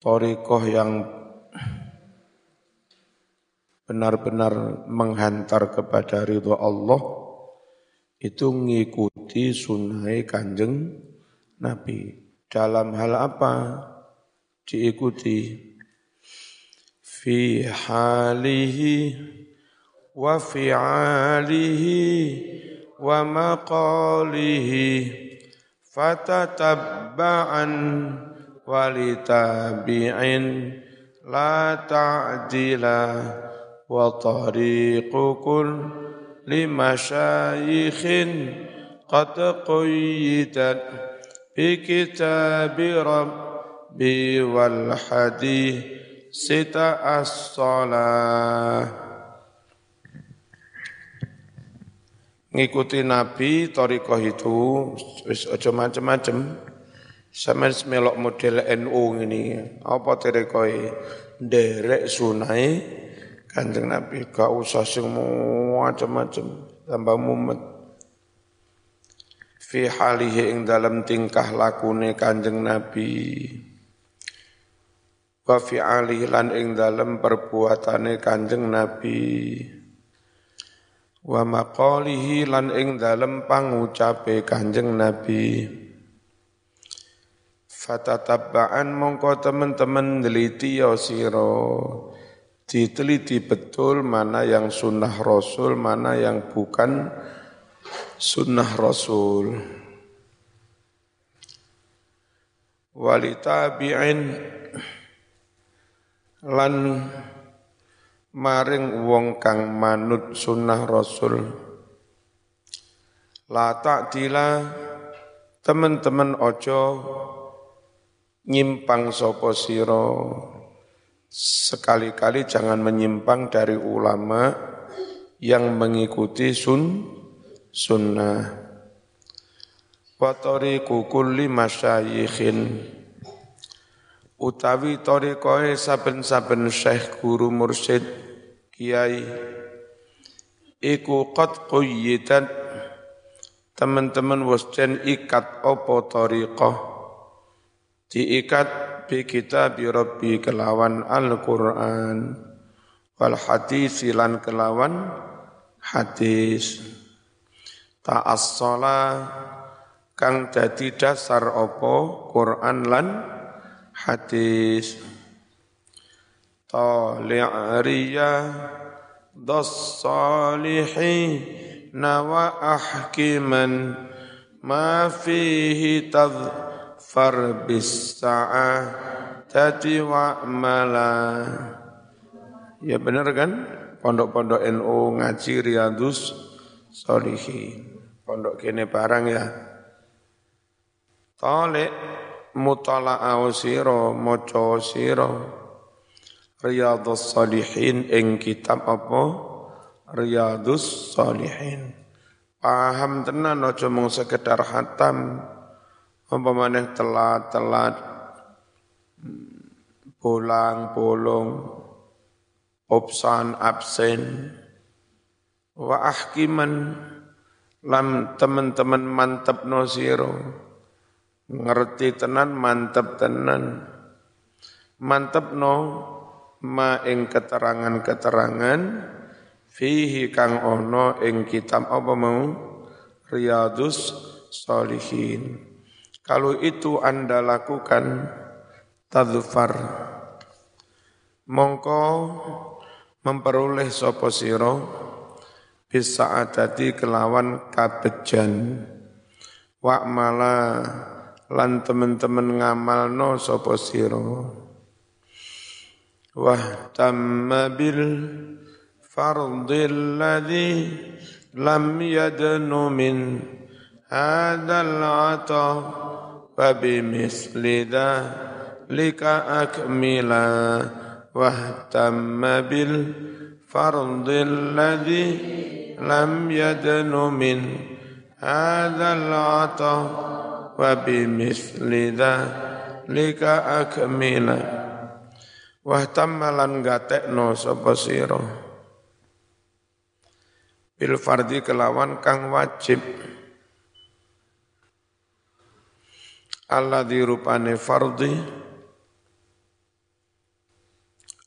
torikoh yang benar-benar menghantar kepada ridho Allah itu mengikuti sunnah kanjeng Nabi. Dalam hal apa diikuti? Fi halihi wa fi'alihi wa maqalihi fatatabba'an walitabi'in la ta'dila wa tariqukul limasyayikhin qad qayyidat bi kitabi rabbi wal hadith sita as-salah ngikuti Nabi torikoh itu wis aja macem-macem sama melok model NU ini apa torikoh derek sunai. Kanjeng Nabi gak usah sing macam-macam tambah mumet. Fi halihi ing dalam tingkah lakune kanjeng Nabi. Wa fi lan ing dalam perbuatane kanjeng Nabi. Wa maqalihi lan ing dalem pangucape Kanjeng Nabi fatatabba'an mongko teman-teman neliti ya sira diteliti betul mana yang sunnah Rasul mana yang bukan sunnah Rasul walitabi'in lan maring wong kang manut sunnah Rasul. La ta'dila teman-teman ojo nyimpang sopo siro. Sekali-kali jangan menyimpang dari ulama yang mengikuti sun sunnah. Watori kukulli masyayikhin utawi torikoe saben-saben syekh guru mursyid kiai iku qad qayyidat teman-teman wis ikat opo tariqah diikat bi kita bi rabbi kelawan Al-Qur'an. Wal hadis lan kelawan hadis. Ta'assala kang dadi dasar opo Quran lan hadis. Tali'riya dos salihi nawa ahkiman ma fihi tadh far bis wa mala Ya benar kan? Pondok-pondok NU ngaji Riyadus Solihin. Pondok kene barang ya. Tolik mutala'au siro, moco siro. Riyadus Solihin ing kitab apa? Riyadus Solihin. Paham tenan ojo mung sekedar hatam. Apa telat-telat bolang bolong opsan absen wa ahkiman lam teman-teman mantep no siro ngerti tenan mantep tenan mantep no ma ing keterangan-keterangan fihi kang ono ing kitab apa mau Riyadus Solihin. Kalau itu Anda lakukan tadfar mongko memperoleh sopo siro bisa ada di kelawan kabejan. Wa mala lan temen-temen ngamalno sopo siro wah tamma bil lam yadnu min hadal atah mislida lika akmila wahtamma bil fardil ladhi lam yadnu min. Hadal atah mislida lika akmila wahtamma lan gatekno sapa sira. Bil fardi kelawan kang wajib. Allah dirupane fardi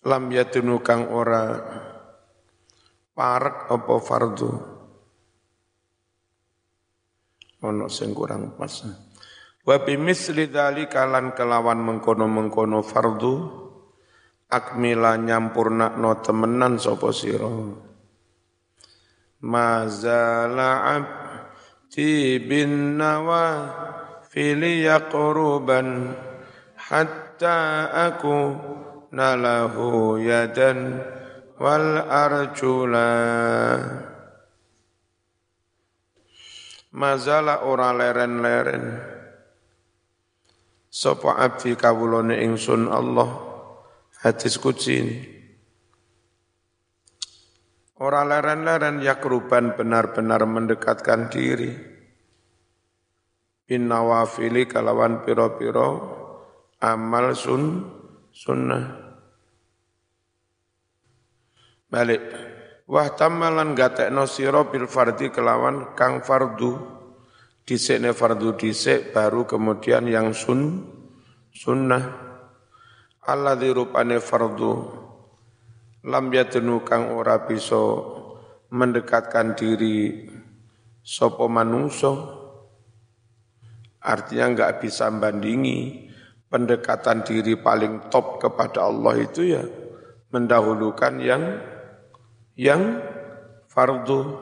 lam yatunu kang ora parek apa fardu ono sing kurang pas. Wa bimisli dzalika lan kelawan mengkono-mengkono fardu akmila nyampurnakno temenan sapa sira. Mazala abdi bin nawa fili yaqruban hatta aku nalahu yadan wal arjula mazala ora leren-leren sapa abdi kawulane ingsun Allah hadis kudsi ini. Orang leren-leren yakruban benar-benar mendekatkan diri. Bin nawafili kalawan piro-piro amal sun sunnah. Balik. Wah tamalan gatekno siro bil fardi kelawan kang fardu. Disekne fardu disek baru kemudian yang sun sunnah Allah dirupane fardu lam yatenu kang ora bisa mendekatkan diri sopo manungso artinya enggak bisa bandingi pendekatan diri paling top kepada Allah itu ya mendahulukan yang yang fardu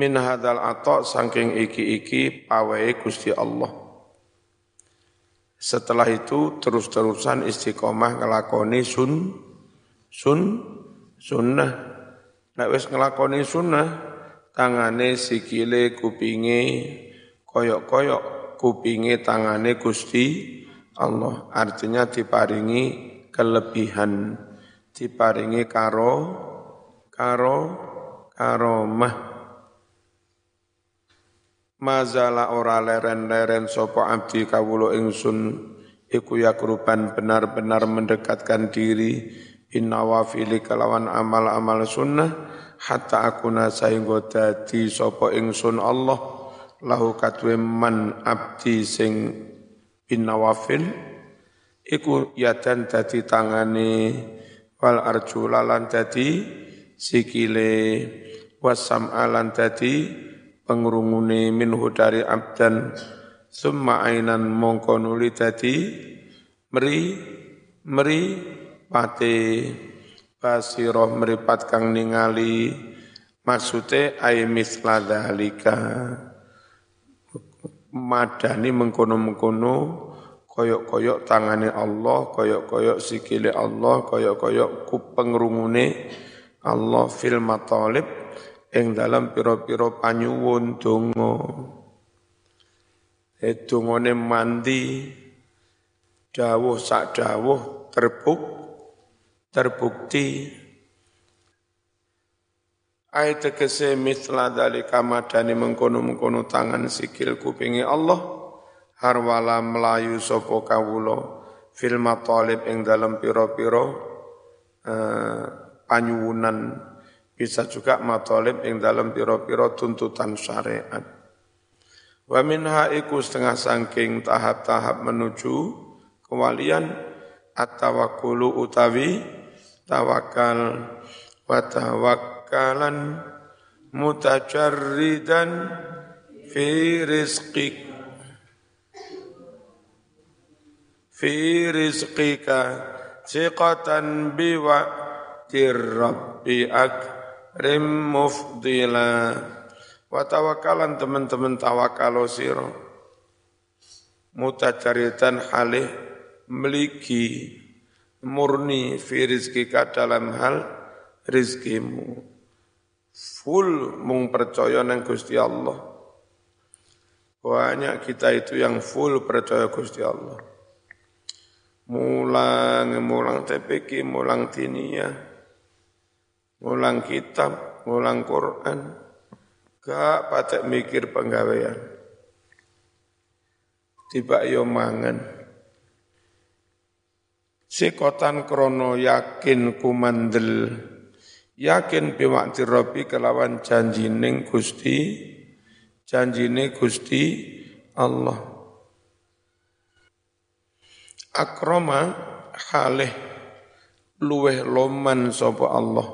min hadal atok saking iki-iki pawai Gusti Allah setelah itu terus-terusan istiqomah ngelakoni sun sun sunnah. Nek wis ngelakoni sunnah, tangane sikile kupinge koyok-koyok kupinge tangane Gusti Allah. Artinya diparingi kelebihan, diparingi karo karo karomah. Mazala ora leren-leren sopo abdi kawulo ingsun iku yakruban benar-benar mendekatkan diri. Bin nawafili kalawan amal-amal sunnah hatta aku sehingga dadi sopo ingsun Allah lahu katwe man abdi sing bin nawafil iku yadan dadi tangane wal arjulalan dadi sikile wasam alan dadi pengrungune minhu dari abdan summa ainan mongko nuli dadi meri meri pate. Basiroh meripat kang ningali maksude ai misla dalika madani mengkono-mengkono koyok-koyok tangane Allah, koyok-koyok sikile Allah, koyok-koyok kupengrungune Allah fil matalib ing dalam piro-piro panyuwun donga. E mandi dawuh sak dawuh terbuk terbukti Ayat tegese mitla dalika madani mengkono-mengkono tangan sikil kupingi Allah. Harwala melayu sopo kawulo fil matalib ing dalam piro-piro uh, panyuwunan. Bisa juga matolib yang dalam piro-piro tuntutan syariat. Wa minha setengah sangking tahap-tahap menuju kewalian at-tawakkulu utawi tawakal wa tawakkalan mutajarridan fi rizqik. Fi rizqika siqatan biwa rabbi ak rim mufdila. Wa tawakalan teman-teman tawakalo siro mutacaritan halih meliki murni fi rizkika dalam hal rizkimu full mung percaya nang Gusti Allah banyak kita itu yang full percaya Gusti Allah mulang mulang TPK mulang tiniyah ngulang kitab, ngulang Quran, gak patek mikir penggawean. Tiba yo mangan. Sikotan krono yakin kumandel, yakin biwakti robi kelawan janjining Gusti, janjine Gusti Allah. Akroma halih luweh loman sapa Allah.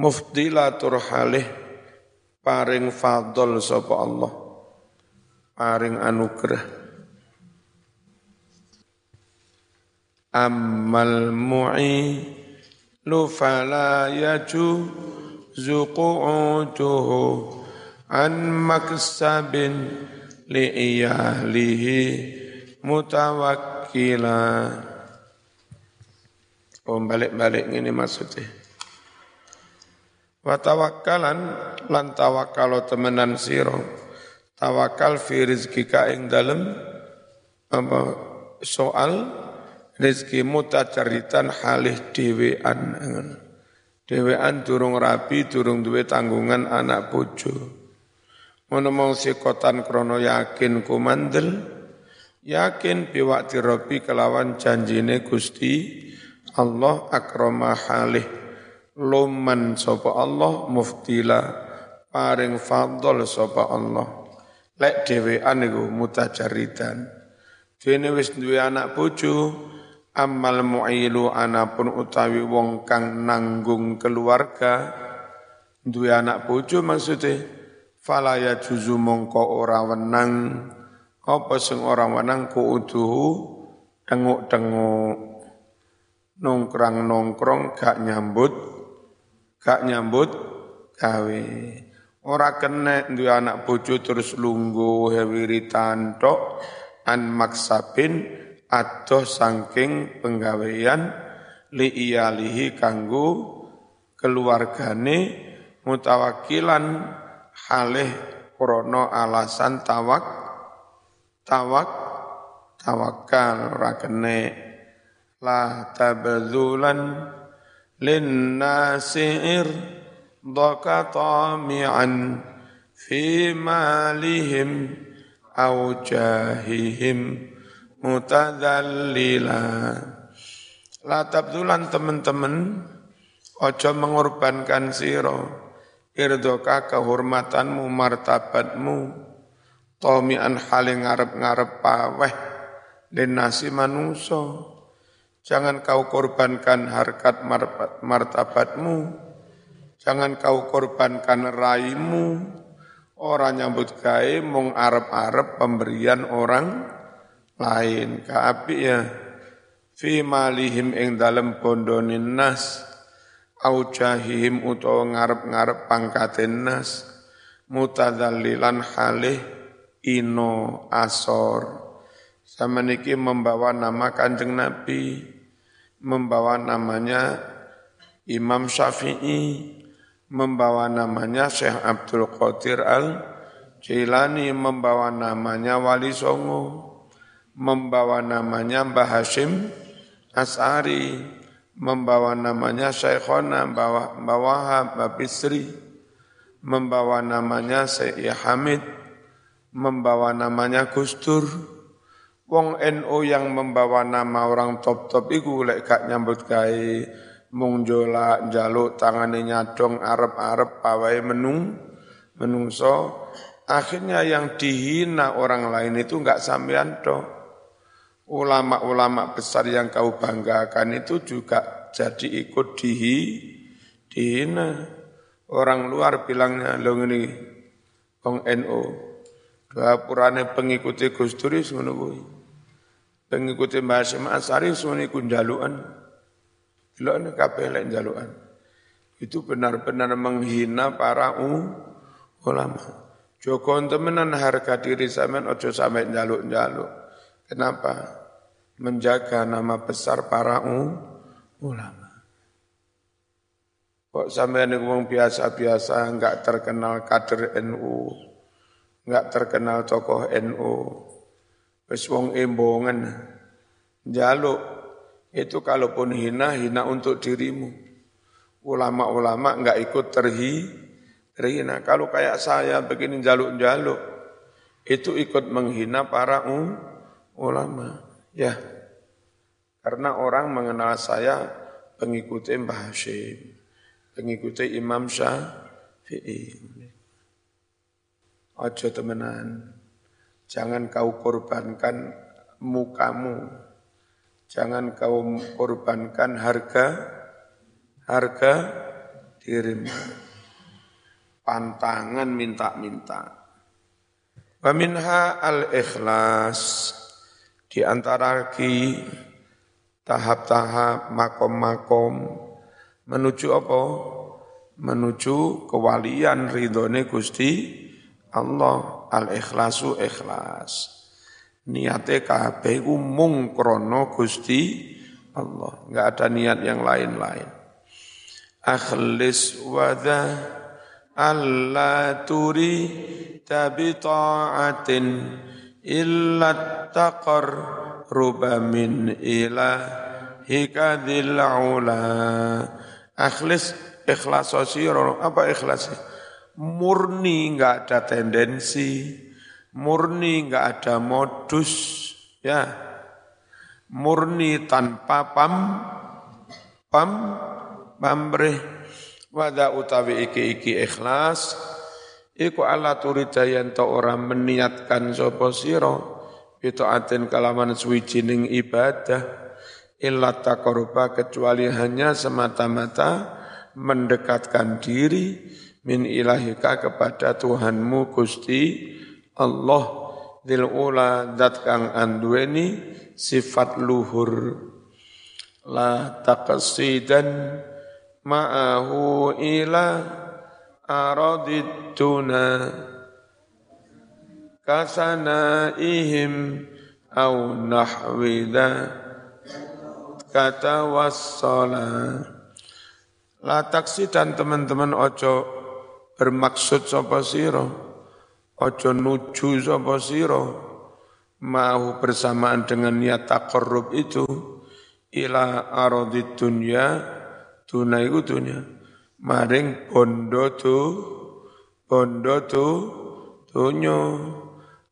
Mufdilatur halih paring fadl sapa Allah. Paring anugerah. Ammal mu'i lu fala yaju qu'uduhu an maksabin li iyahlihi mutawakkila Oh balik-balik ini maksudnya. Wa tawakkalan lan tawakkalo temenan siro. Tawakal fi rizkika ing dalem apa soal rizki mutacaritan halih dewean dewean durung rapi durung duwe tanggungan anak bojo. Ngono mong sikotan krono yakin kumandel yakin biwakti robi kelawan janjine Gusti Allah akrama halih. Luman sapa Allah muftila paring fadl sapa Allah. Lek dhewean iku mutajaridan dene wis duwe anak bojo amal mu'ilu anapun utawi wong kang nanggung keluarga duwe anak bojo maksudnya fala ya juzu mongko ora wenang. Apa sing ora wenang kuuduhu tenguk-tenguk. Nongkrong-nongkrong gak nyambut gak nyambut gawe. Ora kena duwe anak bojo terus lunggu hewiritan tok an maksabin adoh sangking penggawean li iyalihi kanggo keluargane mutawakilan halih krono alasan tawak tawak tawakal ora kene. La tabdzulan linnasi irdaka tami'an fi malihim au jahihim mutadzallila la tabdzulan teman-teman ojo mengorbankan siro irdoka kehormatanmu martabatmu tomian haling ngarep-ngarep paweh linasi manusia Jangan kau korbankan harkat martabatmu. Jangan kau korbankan raimu. Orang nyambut gawe mung arep-arep pemberian orang lain. Kaapi ya. Fi malihim ing dalem bondonin nas. Au jahihim utawa ngarep-ngarep pangkatin nas. Mutadallilan halih ino asor. Sama niki membawa nama kanjeng Nabi membawa namanya Imam Syafi'i, membawa namanya Syekh Abdul Qadir Al Jailani, membawa namanya Wali Songo, membawa namanya Mbah Hashim As'ari, membawa namanya Syekhona, Mbah Mbah Bisri, membawa namanya Syekh Hamid, membawa namanya Gustur, Wong NU yang membawa nama orang top-top iku lek gak nyambut gawe mung jola jaluk tangane nyadong arep-arep pawai menung menungso. Akhirnya yang dihina orang lain itu enggak sampean to ulama-ulama besar yang kau banggakan itu juga jadi ikut dihi dihina orang luar bilangnya lo ngene wong NU dua purane pengikuti Gus Dur ngono pengikuti Mbah Hasyim Asari suni ku jaluan. Delokne kabeh lek. Itu benar-benar menghina para ulama. Joko temenan harga diri sampean ojo sampai jaluk-jaluk. Kenapa? Menjaga nama besar para ulama. Kok sampean ngomong biasa-biasa, enggak terkenal kader NU, enggak terkenal tokoh NU, Wis wong embongan. Jaluk itu kalaupun hina, hina untuk dirimu. Ulama-ulama enggak ikut terhi, terhina. Kalau kayak saya begini jaluk-jaluk, itu ikut menghina para ulama. Ya, karena orang mengenal saya pengikuti Mbah Hashim, pengikuti Imam Syafi'i. Ojo temenan. Jangan kau korbankan mukamu. Jangan kau korbankan harga harga dirimu. Pantangan minta-minta. Wa minha al-ikhlas. Di antara lagi tahap-tahap makom-makom menuju apa? Menuju kewalian ridhone Gusti Allah al-ikhlasu ikhlas. Niate kabeh ku mung krana Gusti Allah, enggak ada niat yang lain-lain. Akhlis wadha alla turi tabi ta'atin illa taqar ruba min ilahika dhil ula. Akhlis ikhlas sosiro, apa ikhlas? Murni enggak ada tendensi, murni enggak ada modus, ya. Murni tanpa pam pam pamrih wada utawi iki iki ikhlas iku ala turidayan to orang meniatkan sapa sira itu aten kalaman suwijining ibadah. Illa taqarruba kecuali hanya semata-mata mendekatkan diri min ilahika kepada Tuhanmu Gusti Allah. Dil ula dat kang andueni sifat luhur. La taqsidan ma'ahu ila aradituna ihim au nahwida kata wassala la taksi dan teman-teman ojo bermaksud sapa sira? Aja nuju sapa sira? Mau bersamaan dengan niat taqarrub itu ila aradid dunya dunya iku maring bondo tu bondo tu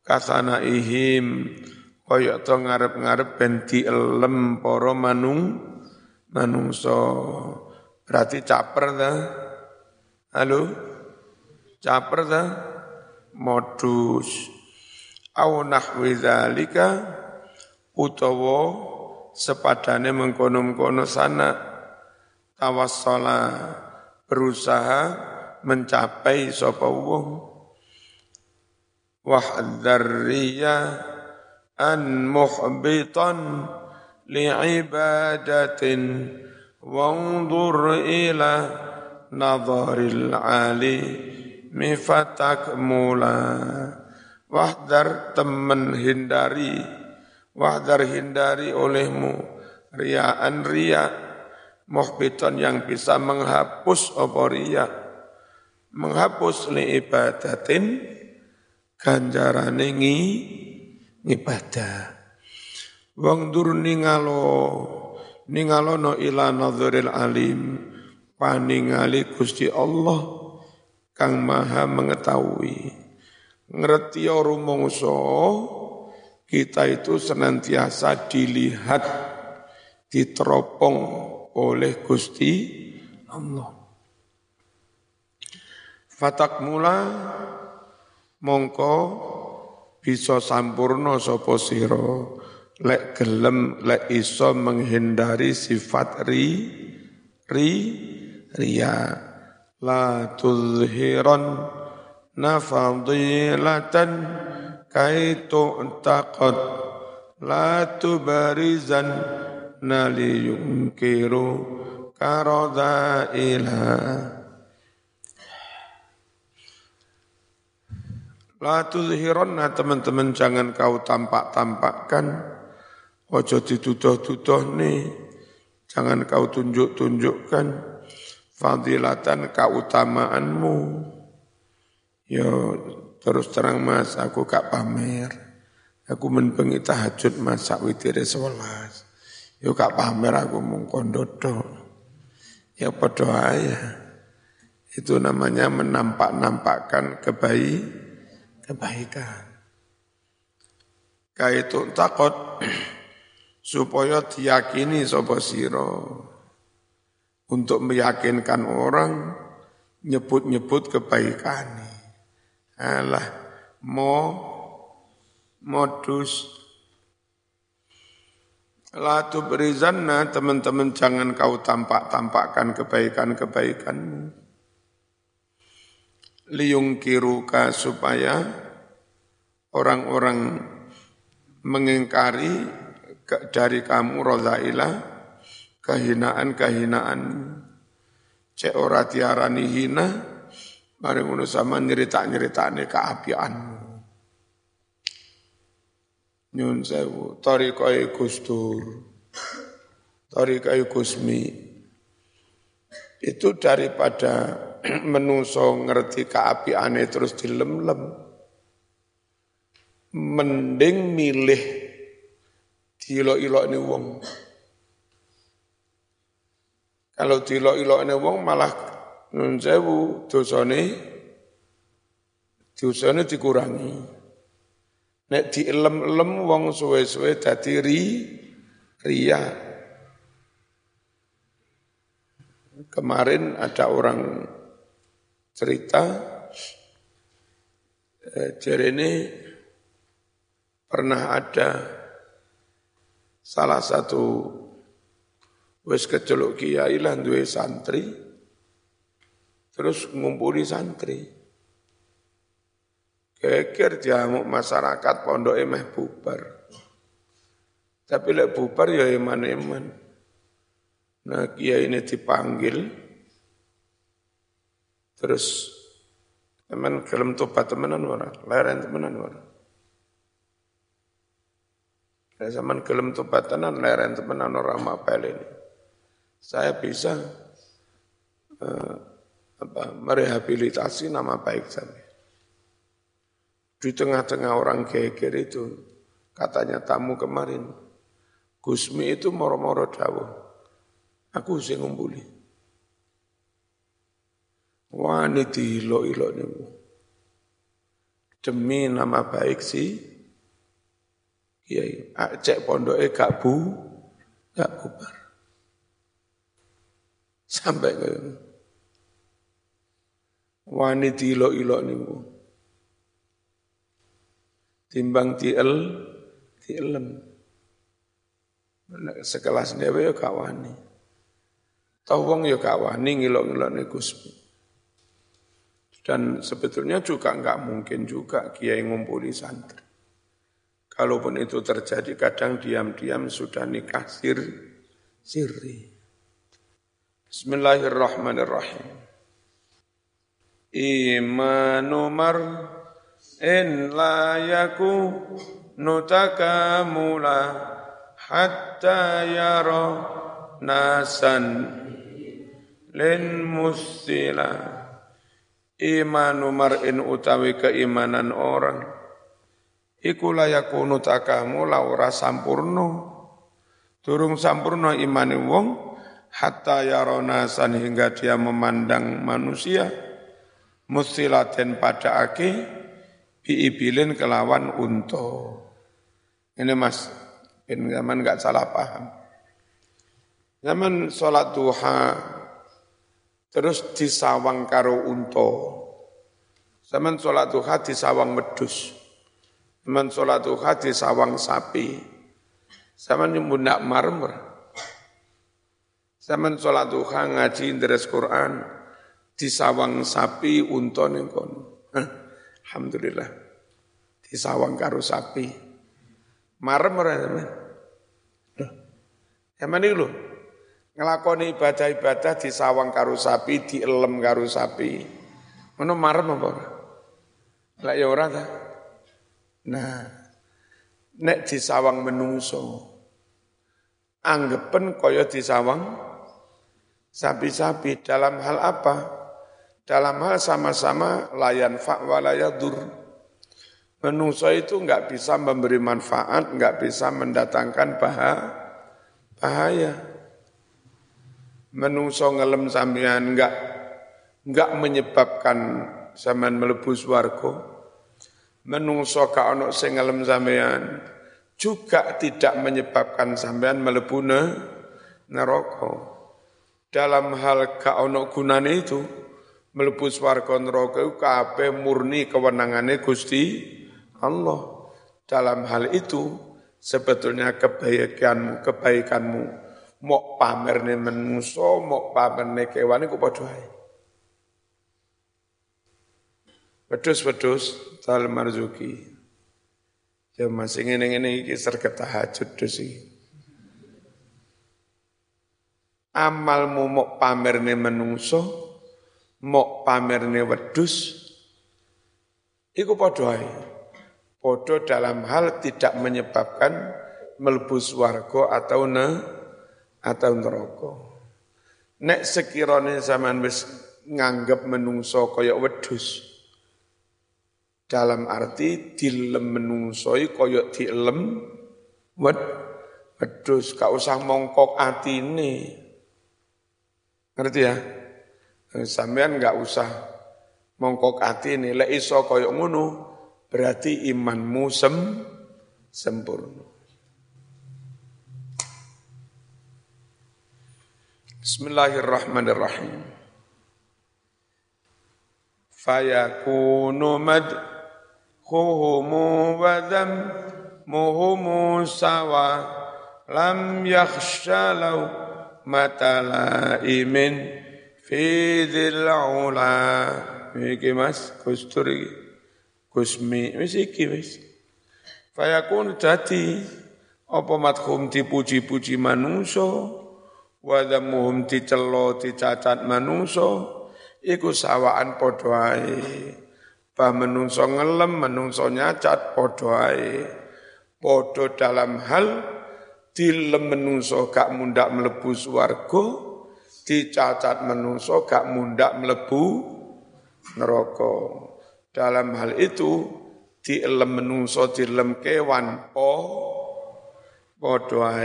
kasana ihim kaya to ngarep-ngarep ben dielem para manung manungsa. Berarti caper ta? Halo? Caper ta? Modus. Au nahwi zalika utawa sepadane mengkono-mengkono sana tawassala berusaha mencapai sapa wahdharriya an muhbitan li'ibadatin wanzur ila nadharil mifatak mula. Wahdar temen hindari wahdar hindari olehmu riaan ria muhbiton yang bisa menghapus apa ria menghapus li ibadatin ganjarane ngi ibadah wong dur ningalo ningalo no ila nadhuril alim paningali Gusti Allah kang maha mengetahui. Ngerti rumongso, kita itu senantiasa dilihat, diteropong oleh Gusti Allah. Fatak mula mongko bisa sampurno sapa sira lek gelem lek iso menghindari sifat ri ri ria la tuzhiran nafadilatan kaitu taqad la tubarizan nali yunkiru karada ila La tuzhironna teman-teman jangan kau tampak-tampakkan Ojo dituduh-tuduh nih Jangan kau tunjuk-tunjukkan fadilatan keutamaanmu. Ya terus terang mas, aku gak pamer. Aku menpengi tahajud masak witir sewelas. Ya gak pamer aku mengkondodo. Ya berdoa ya. Itu namanya menampak-nampakkan kebaik, kebaikan. Kaitu takut supaya diyakini sapa sira untuk meyakinkan orang nyebut-nyebut kebaikan. Alah, mo modus La tubrizanna teman-teman jangan kau tampak-tampakkan kebaikan-kebaikanmu. Liung kiruka supaya orang-orang mengingkari dari kamu rozailah kehinaan-kehinaan. Cek ora tiarani hina, mari ngono sama nyerita-nyeritane keapianmu. Nyun sewu, tarikai Gustur, tarikai Gusmi, itu daripada menuso ngerti keapiane terus dilem-lem, mending milih dilok-ilok ini wong. Kalau dilok-ilok ini wong malah nyun sewu, dosane, dosane dikurangi. Nek dielem-elem wong suwe-suwe dadi ri ria. Kemarin ada orang cerita eh, ini pernah ada salah satu wis keceluk kiai lah duwe santri terus ngumpuli santri Geger jamu masyarakat pondok emeh bubar. Tapi lek bubar ya eman-eman. Nah kiai ini dipanggil, terus teman kelem tobat temenan wara, leren temenan wara. Ya zaman kelem tobat tenan leren temenan orang mapel ini. Saya bisa uh, apa, merehabilitasi nama baik saya. Di tengah-tengah orang geger itu, katanya tamu kemarin, Gusmi itu moro-moro dawa. Aku sing ngumpuli. Wah ini dilo-ilo niku. Demi nama baik sih, Kiai, cek pondoknya gak bu, gak bubar. Sampai ke Wani dilo-ilo niku. Timbang tiel tielem sekelas dewe ya kawani tau wong ya kawani ngilok-ngilok Gusmi dan sebetulnya juga enggak mungkin juga kiai ngumpuli santri. Kalaupun itu terjadi kadang diam-diam sudah nikah sir sirri. Bismillahirrahmanirrahim. Imanu mar in la yakunu takamula hatta yara nasan lin musila imanu mar'in utawi keimanan orang iku layakunu takamula ora sampurno durung sampurno imani wong hatta yaronasan hingga dia memandang manusia musilaten pada aki biibilin kelawan unto. Ini mas, zaman nggak salah paham. Zaman sholat duha, terus disawang karo unto. Zaman sholat duha disawang medus. Zaman sholat duha disawang sapi. Zaman nyembundak marmer. Zaman sholat duha ngaji deres Quran, disawang sapi unto nengkon. Alhamdulillah. Di sawang karo sapi. Sampean. Loh. Zaman iki lho. Ngelakoni ibadah-ibadah di sawang karo sapi, di elem karo sapi. Ngono marem apa? Lah ya ora ta. Nah, nek di sawang menungso. Anggepen kaya di sawang sapi-sapi dalam hal apa? dalam hal sama-sama layan fa' walayadur. Menungso itu enggak bisa memberi manfaat, enggak bisa mendatangkan bahaya. Menungso ngelem sampean enggak enggak menyebabkan sampean melebu swarga. Menungso ka ono sing ngelem sampean juga tidak menyebabkan sampean melebu neraka. Dalam hal ka ono gunane itu, mlebu swarga neraka kabeh murni kewenangane Gusti Allah. Dalam hal itu sebetulnya kebaikanmu, kebaikanmu mau pamerne menungso, mau pamerne kewan iku padha ae. Wedhus-wedhus tal marzuki. Ya masih ngene-ngene iki serget tahajud iki. Amalmu mau pamerne menungso, mau pamerne wedhus, iku padha ae. Padha dalam hal tidak menyebabkan melebus warga atau ne atau neraka. Nek sekirane zaman wis nganggep menungso kaya wedhus. Dalam arti dilem menungsoi kaya dilem wed wedhus, gak usah mongkok atine. Ngerti ya? Sampean gak usah mongkok atine, lek iso kaya ngono, berarti imanmu sem sempurna. Bismillahirrahmanirrahim. Fayakunu madhuhumu wa dhammuhumu sawa lam yakhsha law matalaimin fi dhil ula. Iki mas, kustur iki. Gusmi, wis iki wis. Fayakunu dadi apa madhum dipuji-puji manungso wa dhammuhum dicelo dicacat manungso iku sawaan padha ae. Bah menungso ngelem menungso nyacat padha ae. Padha dalam hal dilem menungso gak mundak mlebu swarga dicacat menungso gak mundak mlebu neraka. Dalam hal itu dilem menungso dilem kewan po padha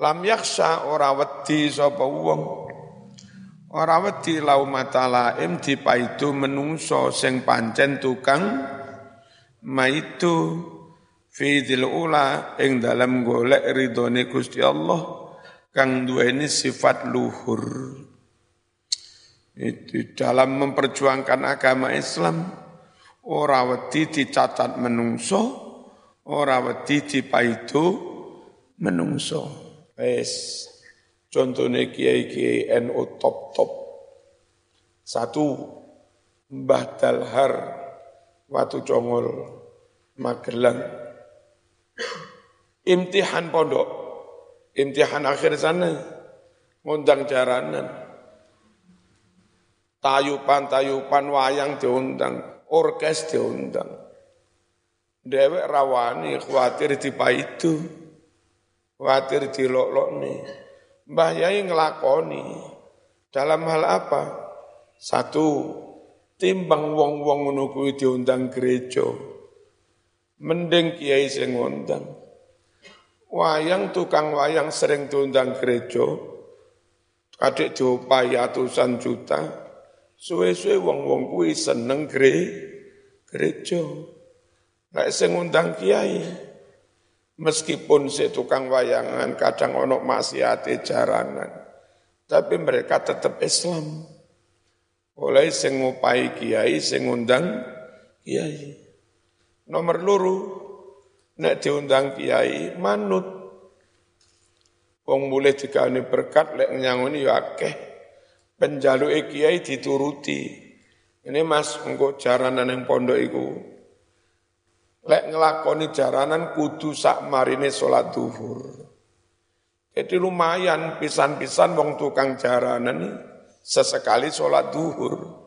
Lam yaksa ora wedi sapa wong. Ora wedi lau matalaim dipaidu menungso sing pancen tukang maitu fi ula ing dalam golek ridhone Gusti Allah kang duweni sifat luhur. Itu dalam memperjuangkan agama Islam ora wedi dicatat menungso, ora wedi dipaidu menungso. Wes contohnya kiai-kiai NU top-top. Satu, Mbah Dalhar, Watu Congol, Magelang. Imtihan pondok, imtihan akhir sana, ngundang jaranan. Tayupan-tayupan wayang diundang, orkes diundang. Dewek rawani khawatir itu. Khawatir dilok-lokne. Mbah Yai ngelakoni. Dalam hal apa? Satu, timbang wong-wong ngono diundang gereja. Mending kiai sing ngundang. Wayang tukang wayang sering diundang gereja. Adik diopai atusan juta. Suwe-suwe wong-wong kuwi seneng gereja. Nek sing ngundang kiai, Meskipun si tukang wayangan kadang ono maksiate jaranan, tapi mereka tetap Islam. Oleh sing ngupai kiai, sing ngundang kiai. Nomor luru, nek diundang kiai manut. Wong mulai ini berkat lek nyangoni ya akeh. Penjaluke kiai dituruti. Ini Mas engko jaranan yang pondok iku Lek ngelakoni jaranan kudu sak marine sholat duhur. Jadi lumayan pisan-pisan wong tukang jaranan sesekali sholat duhur.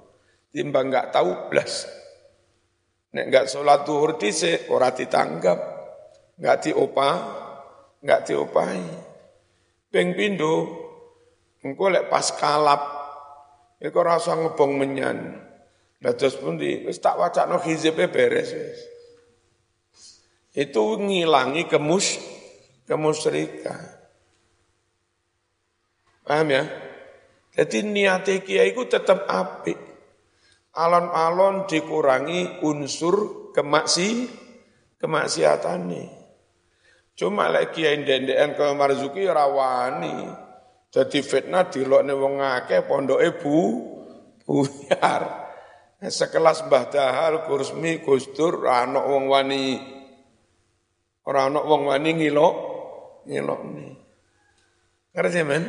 Timbang nggak tahu blas. Nek nggak sholat duhur dise ora ditanggap, nggak diopah, nggak diopahi. Peng pindo, engko lek pas kalap, iku rasa ngebong menyan. Dados pundi wis tak wacakno hizibe beres wis itu ngilangi kemus kemusyrikan. Paham ya? Jadi niat kiai itu tetap api. Alon-alon dikurangi unsur kemaksi kemaksiatan nih. Cuma lek kiai ndendekan ke marzuki rawani. Jadi fitnah dilokne wong akeh pondoke bu buyar. Sekelas Mbah Dahal, Kursmi, Gustur, ana wong wani Ora ana wong wani ngilok ngilokne. Ngerti men?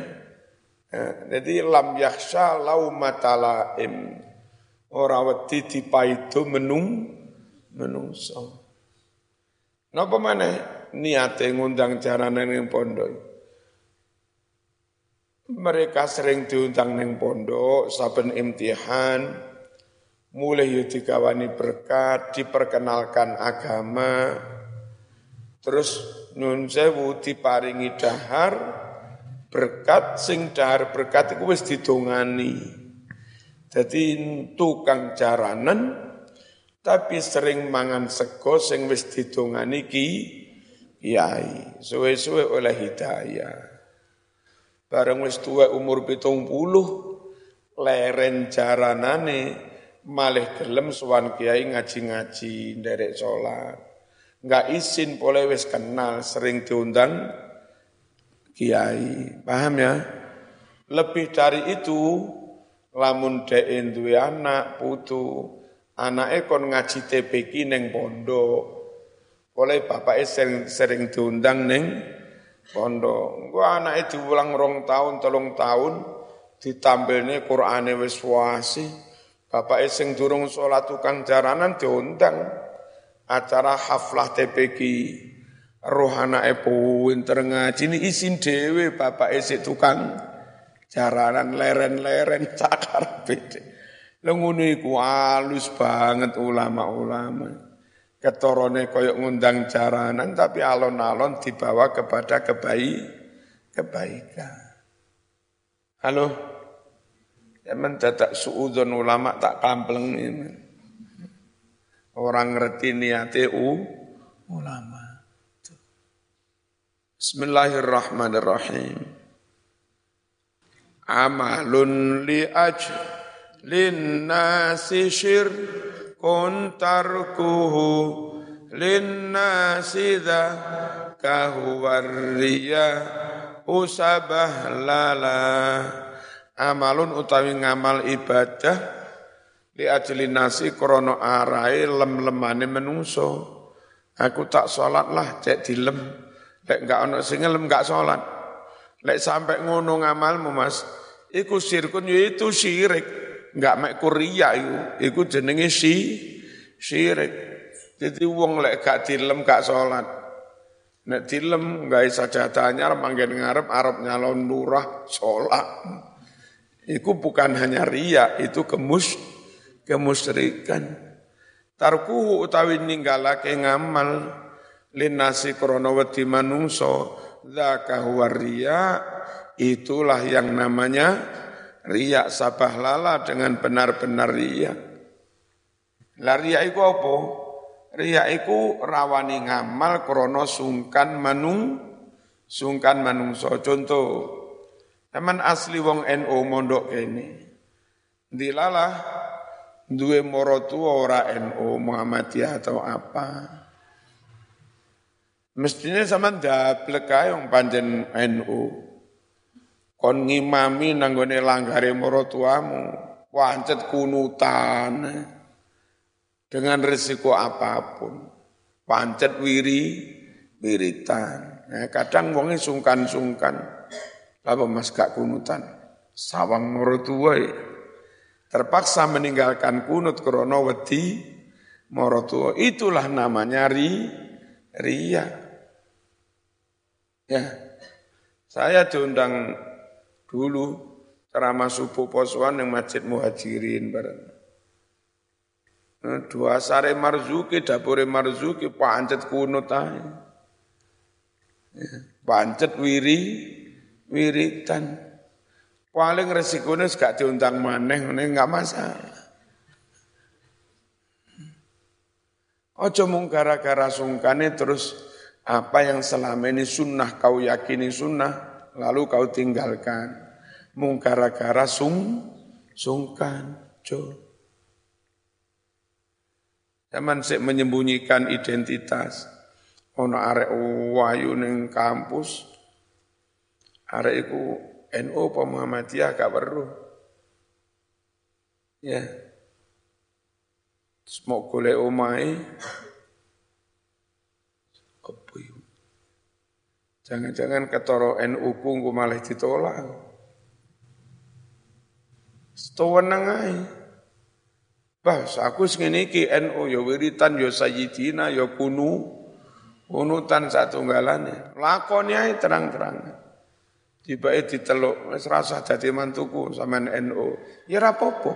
Ya, jadi lam yakhsha laumata laim. Ora wedi dipaido menung menungso. Napa maneh niate ngundang jaranan ning pondok? Mereka sering diundang ning pondok, saben imtihan, mulai yo digawani berkat, diperkenalkan agama, terus nun sewu diparingi dahar, berkat sing dahar berkat iku wis didongani. Dadi tukang jaranan tapi sering mangan sego sing wis didongani ki kiai. Suwe-suwe oleh hidayah. Bareng wis tuwa umur pitung puluh, leren jaranane malih gelem sowan kiai ngaji-ngaji nderek salat. Enggak izin boleh wis kenal, sering diundang kiai. Paham ya? Lebih dari itu, lamun dek duwe anak putu, anake kon ngaji TPK neng pondok. Oleh bapak sering, sering diundang neng pondok. Gua anake diulang rong tahun, tolong tahun, ditampilnya Qur'ane wis wasi. Bapak sing durung sholat tukang jaranan diundang acara haflah TPK roh anake pinter ngaji ini isin dhewe bapak esik tukang jaranan leren-leren cakar bede. Lha ngono iku alus banget ulama-ulama. Ketorone koyok ngundang jaranan tapi alon-alon dibawa kepada kebaik kebaikan. Halo? Ya mendadak suudon ulama tak kampleng ini. Orang ngerti niate ulama. Bismillahirrahmanirrahim. Amalun li aj lin nasi kun tarkuhu lin nasi kahuwarriya usabah lala amalun utawi ngamal ibadah li ajli nasi krono arai lem-lemane menungso aku tak sholat lah cek dilem Lek enggak ono sing ngelem enggak salat. Lek sampai ngono ngamalmu Mas, iku sirkun ya itu syirik. Enggak mek kuria iku, iku jenenge si syirik. Jadi wong lek gak dilem gak salat. Nek dilem gawe sajadah anyar manggen ngarep arep nyalon lurah salat. Iku bukan hanya ria, itu kemus kemusyrikan. Tarkuhu utawi ninggalake ngamal linasi krono wedi manungso dzaka huwa riya itulah yang namanya riya sabah lala dengan benar-benar riya. Lah riya iku apa? Riya iku rawani ngamal krono sungkan manung sungkan manungso contoh teman asli wong NU mondok kene dilalah duwe moro ora NU Muhammadiyah atau apa Mestinya sama ndablek kae wong panjen NU. Kon ngimami nanggone langgare tuamu, wancet kunutan dengan resiko apa pun. Pancet wiri wiritan. Nah, kadang wonge sungkan-sungkan. Apa mas gak kunutan? Sawang tua terpaksa meninggalkan kunut krono wedi. Itulah namanya ri, ria. Ya, saya diundang dulu ceramah subuh posuan yang masjid muhajirin bareng. Nah, dua sare marzuki, dapure marzuki, pancet kunut aja. Ya, pancet wiri, wiritan. Paling resikonya gak diundang maneh, ini nggak masalah. Ojo mung gara-gara sungkane terus apa yang selama ini sunnah kau yakini sunnah, lalu kau tinggalkan. Mungkara-kara sung, sungkan, jo. Zaman sik menyembunyikan identitas. Ono arek wayu ning kampus, arek iku NU apa Muhammadiyah gak perlu. Ya. Semok golek omahe, apa Jangan-jangan ketoro NU ku malah ditolak. Setuwenang ae. Bas, aku ngene iki NU ya wiritan ya sayyidina ya kunu. Kunutan satu galane. Lakoni ae terang-terang. Tiba diteluk, wis rasa dadi mantuku sampean NU. Ya ora apa-apa.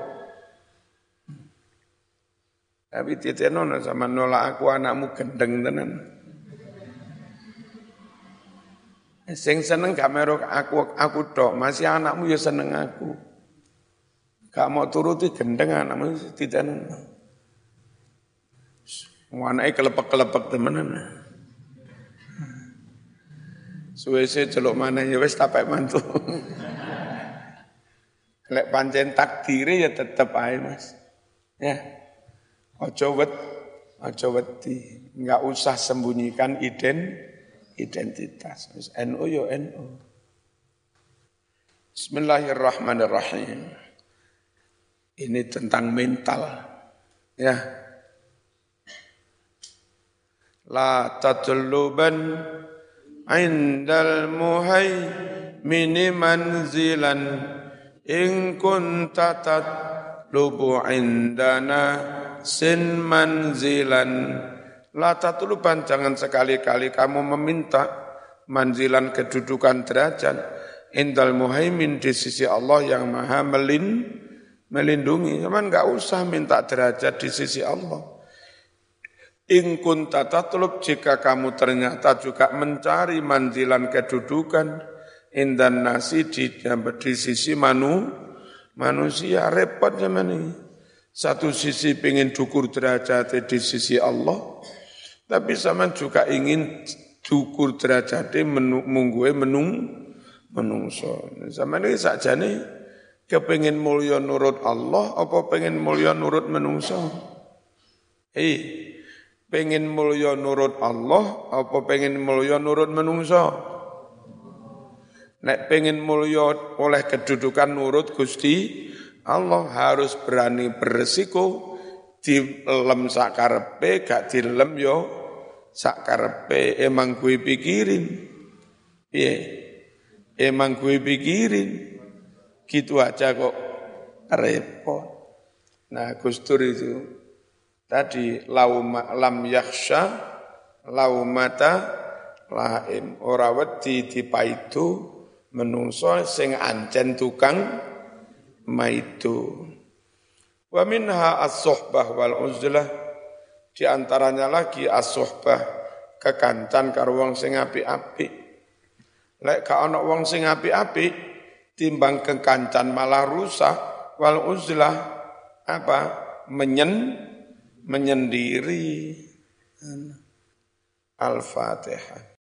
Tapi titenono sama nolak aku anakmu gendeng tenan. Sing seneng gak meru aku aku tok, masih anakmu ya seneng aku. Gak mau turuti gendeng anakmu tidak Anaknya kelepek-kelepek temenan. Suwe-suwe celuk mana ya wis tapek mantu. Lek pancen takdire ya tetep ae Mas. Ya. Ojo wet, ojo wedi. Enggak usah sembunyikan iden identitas. NU yo NU. Bismillahirrahmanirrahim. Ini tentang mental. Ya. La tatluban indal muhai mini manzilan in kunta tatlubu indana sin manzilan La jangan sekali-kali kamu meminta manzilan kedudukan derajat indal muhaimin di sisi Allah yang maha melin, melindungi. Cuman enggak usah minta derajat di sisi Allah. In kunta tatlub jika kamu ternyata juga mencari manzilan kedudukan indan nasi di, di sisi manu, manusia repot zaman ini. Satu sisi pengen dukur derajat di sisi Allah, tapi sama juga ingin dukur derajatnya mungguwe menung menungso. Sama ini saja nih kepingin mulia nurut Allah apa pengen mulia nurut menungso? Hei, pengen mulia nurut Allah apa pengen mulia nurut menungso? Nek pengen mulia oleh kedudukan nurut Gusti Allah harus berani beresiko dilem sakarepe gak dilem yo sak karepe emang gue pikirin. Piye? Emang gue pikirin. Gitu aja kok repot. Nah, Gustur itu tadi lauma lam yakhsha laumata laim ora wedi dipaitu menungso sing ancen tukang maitu. Wa minha as-suhbah wal uzlah di antaranya lagi as-suhbah kekancan karo wong sing apik-apik. Lek ka ana wong sing apik-apik timbang kekancan malah rusak wal uzlah apa menyen menyendiri. Al-Fatihah.